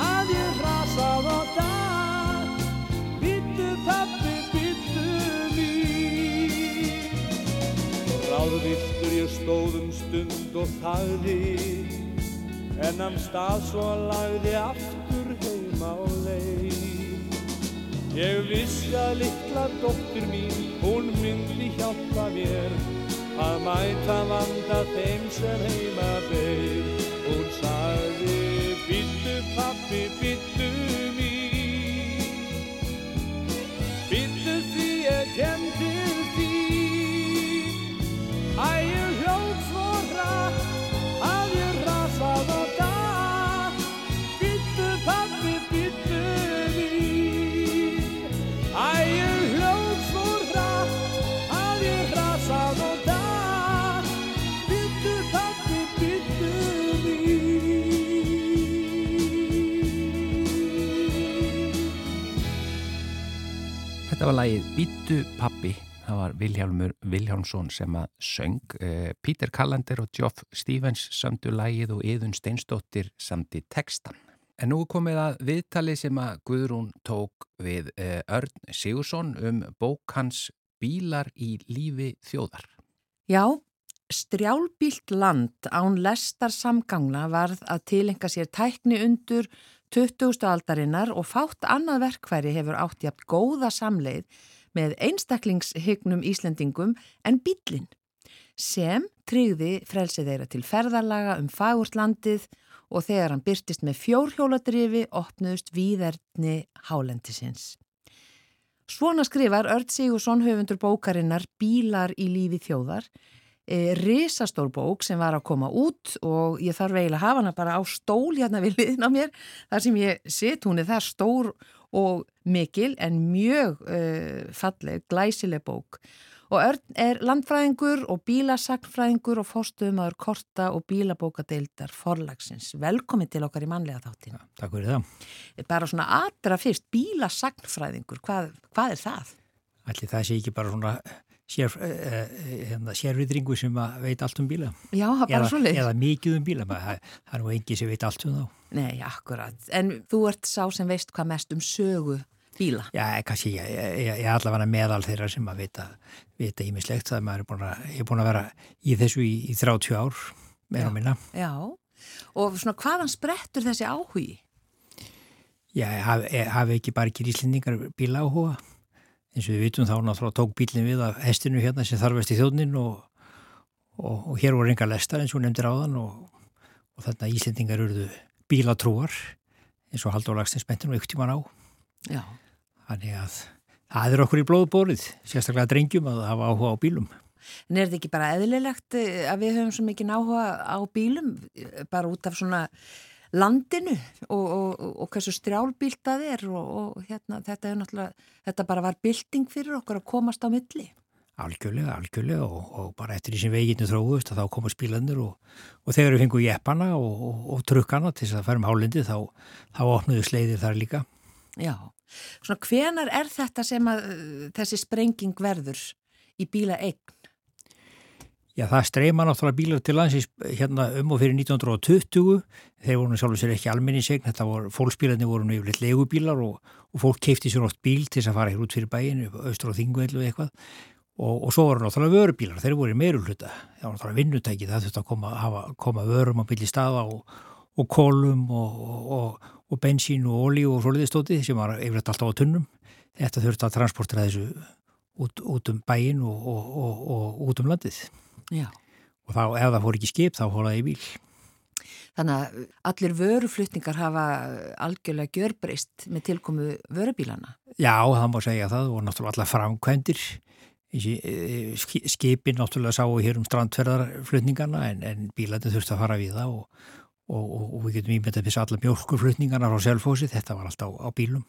að ég rasað og datt Býttu pappi, býttu mín. Ráðvilltur ég stóð um stund og þagði En am stað svo lagði aftur heim á leið Ég vissi að litla dóttir mín, hún myndi hjálpa mér að mæta vanda þeim sem heima beir. Lagið Býtu pappi. Það var Vilhjálmur Vilhjálmsson sem að söng. Eh, Pítur Kallander og Geoff Stevens samtu lagið og Yðun Steinsdóttir samti textan. En nú komið að viðtali sem að Guðrún tók við eh, Örn Sigursson um bók hans Bílar í lífi þjóðar. Já, strjálbílt land án lestar samgangna varð að tilenga sér tækni undur 20. aldarinnar og fátt annað verkværi hefur átt jafn góða samleið með einstaklingshygnum Íslendingum en bílinn sem tryggði frelsið þeirra til ferðarlaga um fagurtlandið og þegar hann byrtist með fjórhjóladrifi opnuðust víðerni hálendisins. Svona skrifar Örd Sigursson höfundur bókarinnar Bílar í lífi þjóðar, e, risastór bók sem var að koma út og ég þarf eiginlega að hafa hana bara á stól hérna við liðin á mér þar sem ég set hún er það stór og mikil en mjög e, falleg, glæsileg bók. Og Örn er landfræðingur og bílasagnfræðingur og fórstuðumadur korta og bílabókadeildar forlagsins. Velkomin til okkar í manlega þáttina. Takk fyrir það. Bara svona aðra fyrst, bílasagnfræðingur, hvað, hvað er það? Ætli það sé ekki bara svona sér, uh, hérna, sérviðringu sem veit allt um bíla. Já, bara eða. Eða mikið um bíla. Það, er nú engi sem veit allt um þá. Nei, akkurat. En þú ert sá sem veist hvað mest um sögu bíla. Já, kannski ég, ég, ég er allavega meðal þeirra sem að vita, ímislegt. Það er maður er búin að, ég er búin að vera í þessu í, í 30 ár, og minna. Já, og svona hvaðan sprettur þessi áhugi? Já, hafi, hafi ekki bara ekki íslendingar bíla áhuga. Eins og við vitum þá náttúrulega tók bílinn við af hestinu hérna sem þarfast í þjóðnin og, og, og hér voru enga lestar eins og nefndir áðan og, og þarna Íslendingar eruðu bílatrúar eins og Haldur Lagstins bentur nú ykkur tíman á. Já. Þannig að það er okkur í blóðbórið, sérstaklega drengjum að hafa áhuga á bílum. En er þetta ekki bara eðlilegt eh, að við höfum svo mikið áhuga á bílum bara út af svona landinu og, og, og hversu strjálbílt það er og, og hérna, þetta, er náttúrulega, þetta bara var bylting fyrir okkur að komast á milli. Algjörlega, algjörlega og, og bara eftir því sem veginu þróust að þá komast bílandur og þegar við fengum jeppana og trukkana til þess að færum hálindi þá, þá opnuðu sleiðir þar líka. Já, svona hvenar er þetta sem að þessi sprenging verður í bíla eign? Já, það streyma náttúrulega bílar til landsins hérna um og fyrir 1920. Þeir voru sjálfur sér ekki almenningsegn, þetta voru, fólksbílarnir voru yfirleitt legubílar og, og fólk keipti sér oft bíl til þess að fara hér út fyrir bæin, austur á Þingveldu eitthvað. Og, og svo voru náttúrulega vörubílar, þeir voru meru hluta. Það var náttúrulega vinnutæki, það þurfti að koma, hafa, koma vörum á bíli staða og, og kólum og bensín og ólí og soliðistóti sem var yfirleitt alltaf á tunnum. Þetta þurfti að transportera þessu út, út um bæin og út um landið. Já. Og þá, ef það fór ekki skip, þá það í bíl. Þannig að allir vöruflutningar hafa algjörlega gjörbreyst með tilkomu vörubílana. Já, það má segja það og náttúrulega allar framkvæmdir. Skipin náttúrulega sáu hér um strandferðarflutningarna en, en bílandi þurfti að fara við það og, og, og, og við getum ímyndað að pissa allar mjölkurflutningarna frá selfósi, þetta var alltaf á, á bílum.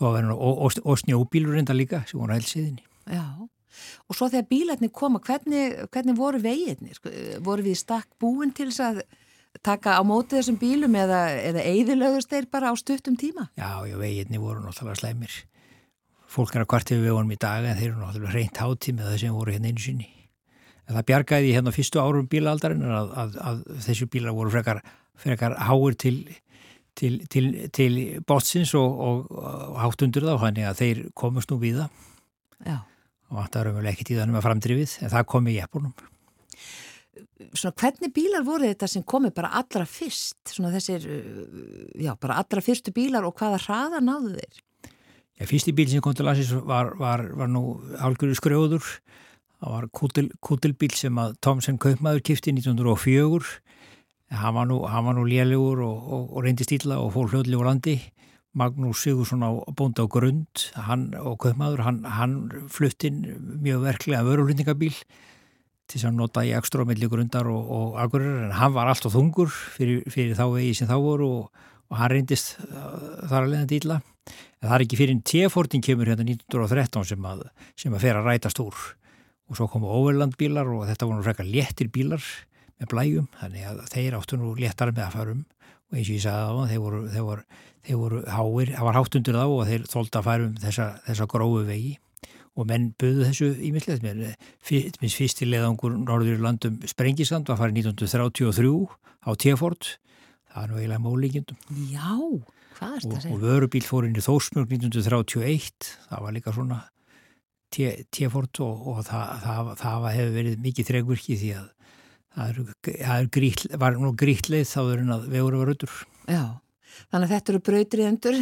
Verið, og snjóbílur reynda líka sem voru helsiðinni. Já. Og svo þegar bílarnir koma, hvernig, hvernig voru veginnir? Voru við stakk búin til þess að taka á móti þessum bílum eða, eða eigðilögust þeir bara á stuttum tíma? Já, já, veginnir voru náttúrulega slæmir. Fólk er að kvart yfir vegunum í dag en þeir eru náttúrulega reynt hátíð með það sem voru hérna einu sinni. En það bjargaði hérna fyrstu árum bílaldarinn að, að, að þessu bílar voru frekar, frekar háir til, til, til, til botsins og, og, og hátt undir þá, þannig að þeir komast nú við það. Já og það umvel ekki tíðanum að framdrifið en það kom í jæfnum. Svona hvernig bílar voru þetta sem komi bara allra fyrst, svona þessir, já bara allra fyrstu bílar og hvaða hraða náðu þeir? Já, fyrsti bíl sem kom til landsins var, var, var nú hálfgjörðu skrjóður, það var kútil, kútilbíl sem að Thomsen Kaupmaður kifti 1904, hann var nú, nú lélugur og, og, og reyndi stíla og fór hljóðli úr landi Magnús Sigursson á bónda á grund hann og köpmaður, hann, hann fluttinn mjög verklega vörulutningabíl til þess að nota í ekstra melli grundar og, og agurir en hann var alltaf þungur fyrir, fyrir þá vegi sem þá voru og, og hann reyndist uh, þar að leiða dýla en það er ekki fyrir en T-fortin kemur hérna 1913 sem að, sem að fer að rætast úr. Og svo komu overlandbílar og þetta voru frekar léttir bílar með blæjum þannig að þeir áttu nú léttar með að fara um. Og eins og ég sagði það, þeir voru, þeir voru, þeir voru háir, það var hátt undir þá og þeir þólda að færa um þessa, þessa grófu vegi og menn buðu þessu ímyndilegt mér. Fyrst, minnst fyrsti leðangur Norður í landum Sprengisand var farið 1933 á Tjefort, það er nú eiginlega mólíkjendum Já, hvað er og, þetta að og segja? vörubíl fór inn í Þórsmjörg 1931, það var líka svona Tjefort og, og það, það, það hefur verið mikið þregvirki því að það er, er grýttleið þá er hann að vegur var rötur. Já, þannig að þetta eru brautriðendur,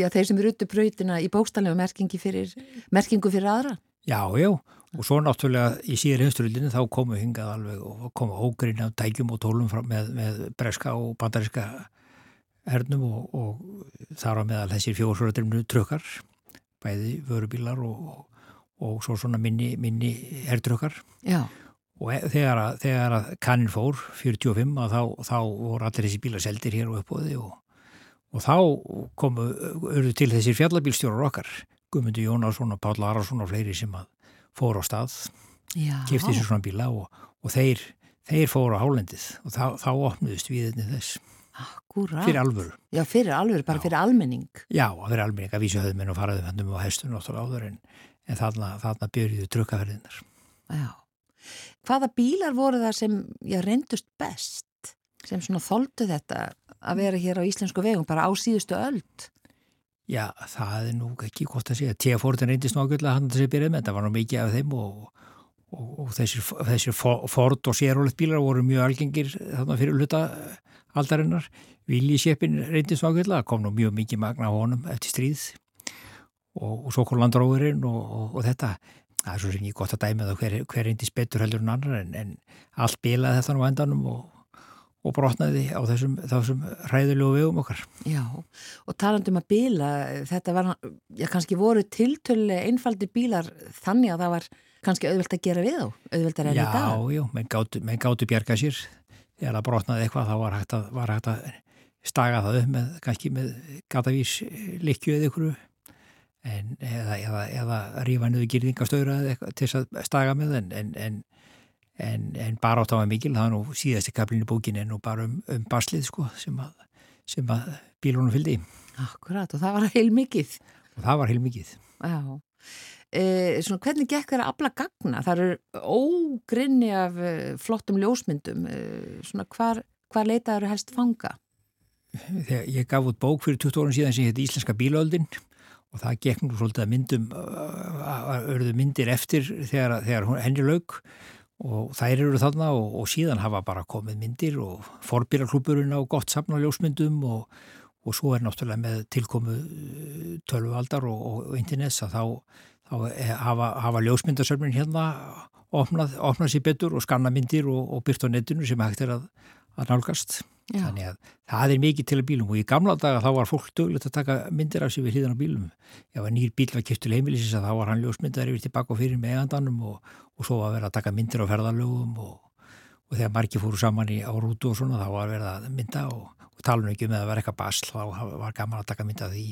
já þeir sem eru út brautina í bókstælega merkingu fyrir, merkingu fyrir aðra. Já, já, og svo náttúrulega í síðar heimsturluninu þá komu hingað alveg og komu ógrin af tækjum og tólum með, með breska og bandariska hernum og, og þar á meðal þessir fjórsvöldrimnu trukkar, bæði vörubílar og, og, og svo svona minni, minni hertrökkar. Já, Og þegar að, þegar að kannin fór, 45, að þá, þá voru allir þessi bílar seldir hér og uppóði og, og þá komu, urðu til þessir fjallabílstjórar okkar, Guðmundur Jónásson og Páll Arason og fleiri sem að fóru á stað, kifti sér svona bíla og, og þeir, þeir fóru á hálendið og þá, þá opnuðust við þess Akkúrat. fyrir alvöru. Já, fyrir alveg, bara Já. fyrir almenning. Já, vera almenning að vísu höfðmenn og faraðum hendum og hestum náttúrulega áður en, en þarna, þarna byrjuðu trukkaferðinar. Já. Hvaða bílar voru það sem reyndust best? Sem svona þoldu þetta að vera hér á íslensku vegum, bara á síðustu öld? Já, það er nú ekki gott að segja. T-Fordin reyndist nákvæmlega hann til að byrja með, þetta var nú mikið af þeim og, og, og þessir, þessir Fo- Ford og Sérólegt bílar voru mjög algengir þarna fyrir hluta aldarinnar. Viljisjeppin reyndist nákvæmlega, kom nú mjög mikið magna á honum eftir stríð og, og svo kom landróðurinn og, þetta. Það er svo sem ég gott að dæmi það hver, hver reyndist betur heldur en annar en, en allt bilaði þetta nú endanum og, og brotnaði á þessum, þessum hræðulegu vegum okkar. Já, og talandum að bíla, þetta var, já, kannski voru tiltölulega einfaldi bílar þannig að það var kannski auðvelt að gera við þá, auðvelt að reyna í dag. Já, já, menn gátu, menn gátu bjarga sér þegar það brotnaði eitthvað þá var hægt að, var hægt að staga það upp með, kannski með gatavís likju eða ykkur en, eða, eða, eða rífa niður eitthvað til þess að staga með en, en, en, en, en bara átt á að mikil, það er nú síðasti kaplinn í bókinni en nú bara um, um baslið sko sem að, sem að bílunum fylgdi Akkurat, og það var heil mikið. og það var heil mikið. Já. E, svona, hvernig gekk þeirra afla gagna? Það eru ógrinni af e, flottum ljósmyndum. E, svona, hvar, hvar leitaður helst fanga? þegar ég gaf út bók fyrir 20 árum síðan sem hétt Íslenska bílöldin og það gekk nú svolítið að myndum örðu myndir eftir þegar, þegar henni lauk og þær eru þarna og, og síðan hafa bara komið myndir og forbýrarklúburinn á gott safn á ljósmyndum og, og svo er náttúrulega með tilkomu eh, tölvualdar og, og, internets að þá, þá eh, hafa, hafa ljósmyndasörminn hérna opnað, opnað sér betur og skanna myndir og byrt á netinu sem hægt er að, að nálgast. Já. Þannig að það er mikið til að bílum og í gamla daga þá var fólk dögulegt að taka myndir af sér við hlýðan á bílum. Ef að nýr bíl var kiptul heimilisins að þá var hann ljósmyndar yfir tilbaka og fyrir með eigandanum og, og svo var verið að taka myndir á ferðalögum og, og þegar margir fóru saman í á rútu og svona þá var verið að mynda og, og tala nú ekki um að það var eitthvað basl þá var gaman að taka mynda af því.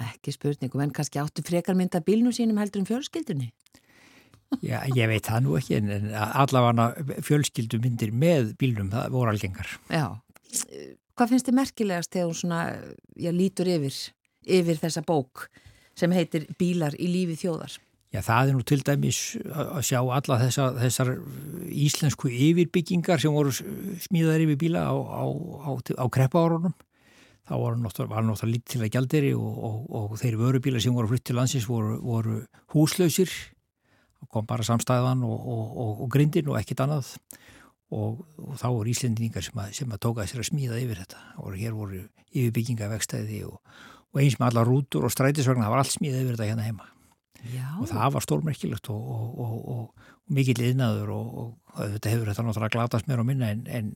Ekki spurningum, en kannski áttu frekar mynda bílnum sínum heldur um fjölskyldunni? Já, ég veit það nú ekki en, en allavega fjölskyldu myndir með bílnum það voru algengar. Já. Hvað finnst þið merkilegast þegar hún svona, já, lítur yfir, yfir þessa bók sem heitir Bílar í lífi þjóðar? Já, það er nú til dæmis að sjá alla þessa, þessar íslensku yfirbyggingar sem voru smíðar yfir bíla á, á, á, á kreppaárunum. Það var náttúrulega, var náttúrulega lítið til að gjalderi og, og, og þeir vörubílar sem voru flutt til landsins voru, voru húslausir. Það kom bara samstæðan og, og grindin og ekkit annað. Og, og þá voru íslendingar sem að, sem að tóka sér að smíða yfir þetta. Og hér voru yfirbygginga vekstæði og, og eins með alla rútur og strætisvagnar, það var allt smíða yfir þetta hérna heima Já. og það var stórmerkilegt og, og, og, og, og mikill yðnaður og, og þetta hefur þetta náttúrulega glatast mér á minna en, en,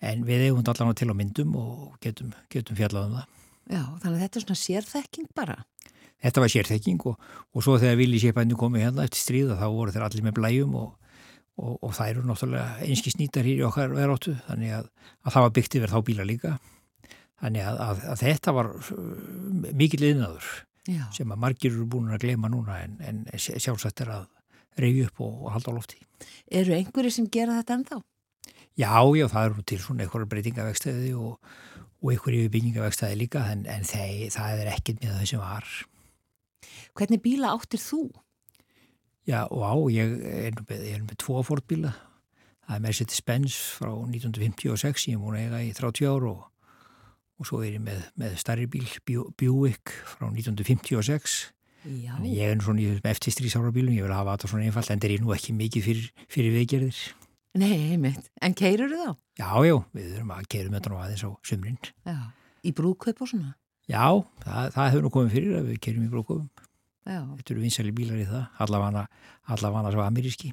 en við eigum þetta allan til á myndum og getum, getum fjallað um það. Já, þannig að þetta er svona sérþekking bara. Þetta var sérþekking og, og svo þegar Vili Sépæni komið hérna eftir stríða þá voru þeir allir með blæjum og, og, og það eru náttúrulega einski snýtar hér í okkar veráttu þannig að, að það var byggt yfir þá bíla líka. Þannig að, að, að þetta var uh, mikill yðnaður Já. sem að margir eru búin að gleyma núna en, en sjálfsagt er að reyju upp og, og halda á lofti. Eru einhverju sem gera þetta ennþá? Já, já, það eru til svona einhverja breytingavegstæði og, og ykkur yfir byggingavegstaði líka en, en þeir, það er ekkert með þau sem var. Hvernig bíla áttir þú? Já, og á, ég er með, er tvo fórbíla. Það er Mercedes-Benz frá 1956, ég er múin að eiga í 30 ár og, og svo er ég með, með starri bíl, Buick frá 1956. Já. Þannig ég er nú svona í þessum eftir strísára bílum, ég vil hafa þetta svona einfalt, en það er nú ekki mikið fyrir, fyrir viðgerðir. Nei, einmitt. En keirur þú þá? Já, já, við þurfum að keirum þetta nú aðeins á sumrin. Já. Í brúðkaup og svona? Já, það, það hefur nú komið fyrir að við keirum í brúkofum. Já. Þetta eru vinsæli bílar í það, allavega allavega svo ameríski.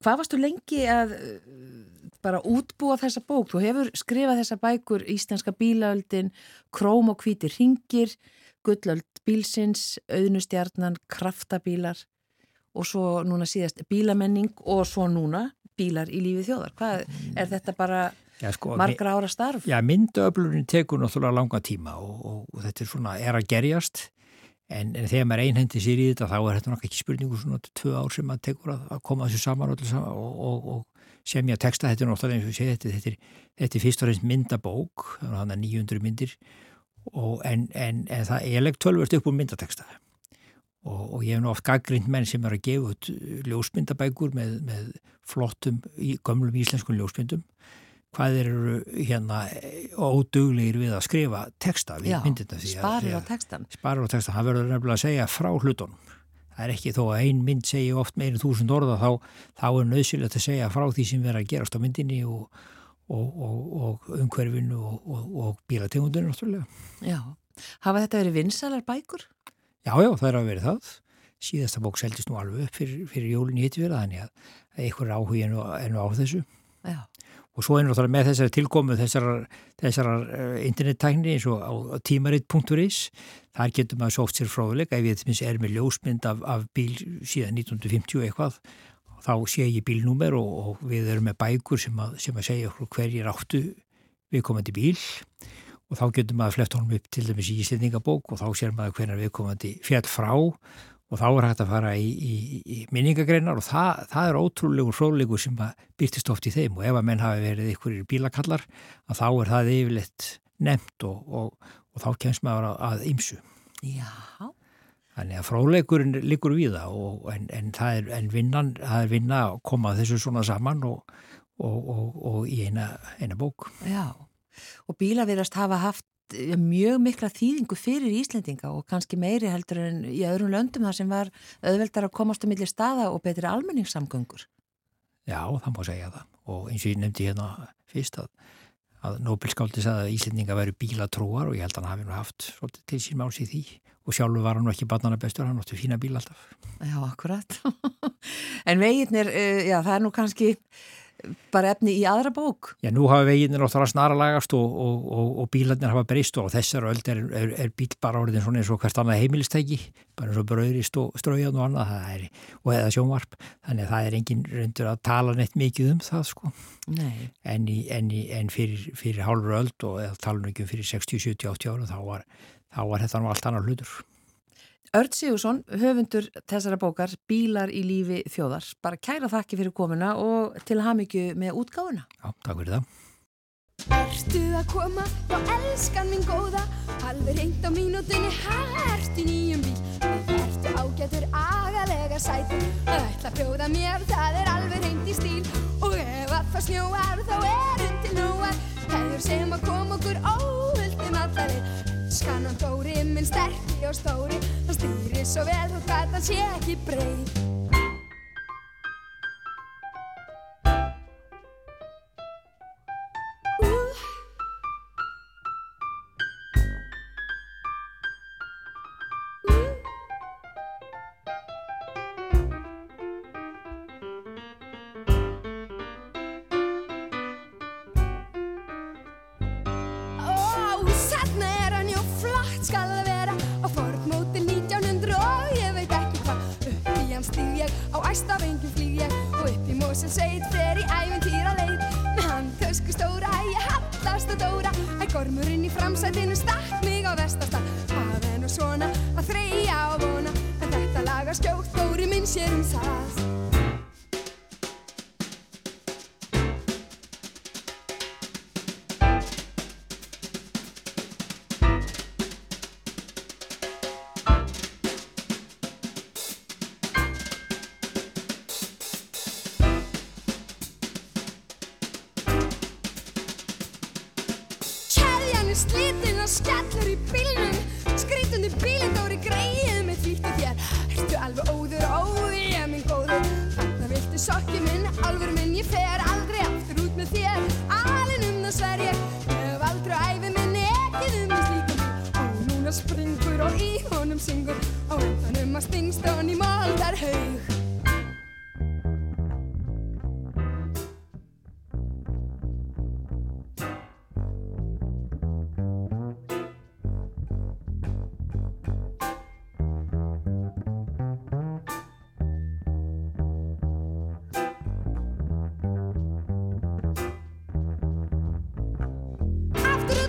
Hvað varstu lengi að uh, bara útbúa þessa bók? Þú hefur skrifað þessa bækur Íslenska bílaöldin, Króm og hvítir ringir, Gullöld bílsins, Auðnustjarnan, Kraftabílar og svo núna síðast bílamenning og svo núna bílar í lífi þjóðar. Hvað er þetta bara Já, sko, margra ára starf? Já, myndaöflurin tekur náttúrulega langa tíma og, og, og þetta er svona, er að gerjast en, en þegar maður einhendi sér í þetta þá er þetta náttúrulega ekki spurningu svona til tvö ár sem maður tekur að, að koma þessu saman og, og, og semja texta, þetta er náttúrulega eins og segi þetta, þetta, er, þetta er fyrst og reynst myndabók þannig að 900 myndir. En, en, en það er legg tölvert upp úr myndateksta og, og ég hef nú oft gaggrind menn sem er að gefa út ljósmyndabækur með, með flottum, gömlum íslenskum ljósmyndum hvað eru hérna óduglegir við að skrifa texta við myndina því að- sparir því á texta, það verður nefnilega að segja frá hlutunum það er ekki þó að ein mynd segi oft meirinn þúsund orða þá, þá er nöðsilegt að segja frá því sem verður að gerast á myndinni og, og, og, og umhverfinu og, og, og bílategundinu náttúrulega Já. Hafa þetta verið vinsalar bækur? Já, já, það er að verið það. Síðasta bók seldist nú alveg upp fyrir, fyrir jólinn í hittifera, þannig að nú, er nú á þessu. Já. Og svo er náttúrulega með þessari tilkomu þessarar, þessarar uh, internettækni eins og á, tímarit.is, þar getur maður sótt sér fróðuleika, ef ég þetta er með ljósmynd af, af bíl síðan 1950 eitthvað, þá sé ég bílnúmer og, og við erum með bækur sem að, sem að segja okkur hverjir áttu viðkomandi bíl. Og þá getur maður flett honum upp til dæmis í íslendingabók og þá sér maður hvernig viðkomandi fjall frá. og þá er hægt að fara í, í, í minningagreinar og það, það er ótrúlegur fróðlegur sem byrtist oft í þeim og ef að menn hafi verið ykkur bílakallar að þá er það yfirleitt nefnt og, og, og þá kemst maður að, ymsu. Já. Þannig að fróðleikurinn liggur við það og, en, en það er en vinnan, það er vinna að koma þessu svona saman og, og í eina, eina bók. Já. Og bílavirast hafa haft mjög mikla þýðingu fyrir Íslendinga og kannski meiri heldur en í öðrum löndum þar sem var auðveldar að komast á milli staða og betri almenningssamgöngur. Já, það má segja það og eins og ég nefndi hérna fyrst að, að Nobelskáldi sagði að Íslendinga væri bílatrúar og ég held að hann hafi nú haft svolítið til sín máls í því og sjálfur var hann ekki barnana bestur, hann átti fína bíl alltaf. Já, akkurat. en veginnir, uh, já, það er nú kannski bara efni í aðra bók. Já, nú hafa veginnir náttúrulega snara lagast og, og, og, og bílarnir hafa breyst og þessar öld er, er, er bíl bara orðin svona eins og hvert annað heimilistæki, bara eins og bröðrist og straujan og annað, er, og eða sjónvarp, þannig að það er engin reyndur að tala neitt mikið um það, sko. Nei. En, í, en, í, en fyrir, fyrir hálfur öld og eða tala nú ekki um fyrir 60, 70, 80 ára, þá var, þá var þetta nú allt annar hlutur. Örd Sigursson, höfundur þessara bókar Bílar í lífi þjóðar. Bara kæra þakki fyrir komuna og til hamingju með útgáfuna. Já, takk fyrir það. Ertu að koma, þá elskan minn góða. Alveg reynd á mínútunni, hært í nýjum bíl? Ertu ágætur, agalega Að ætla að bjóða mér, það er alveg reynd í stíl. Og ef að það snjóar, þá er undir nóar Hæður sem að koma okkur óvöldum allarir Skannan Dóri, minn sterkli og stóri. Hann stýrir svo vel og gatan sé ekki breið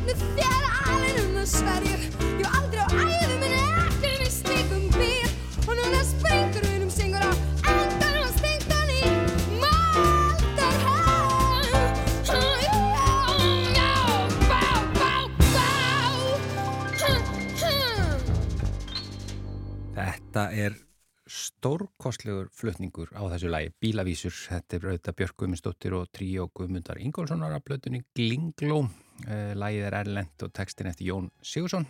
með þér alin um það sverjur Ég hef aldrei á æði minni ekki við slíkum bíl Og núna springur við um syngur á endanum að stingt hann í Maldarhæð Já, bá, bá, bá Þetta er stórkostlegur flutningur á þessu lagi, Bílavísur, þetta er auðvitað Björk Guðmundsdóttir og Tríó Guðmundar Ingólfssonar af blötunni Glingló, eh, lagið er Erlend og textin eftir Jón Sigursson.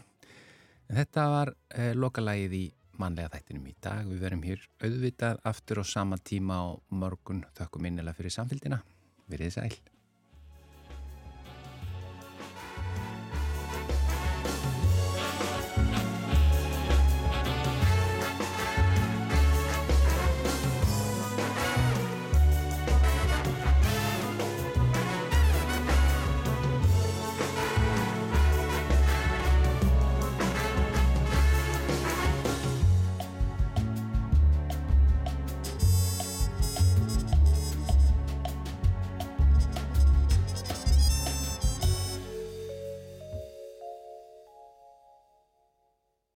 Þetta var eh, lokalagið í mannlega þættinum í dag, við verum hér auðvitað aftur á sama tíma á morgun, þökkum innilega fyrir samfélgina, verið sæl.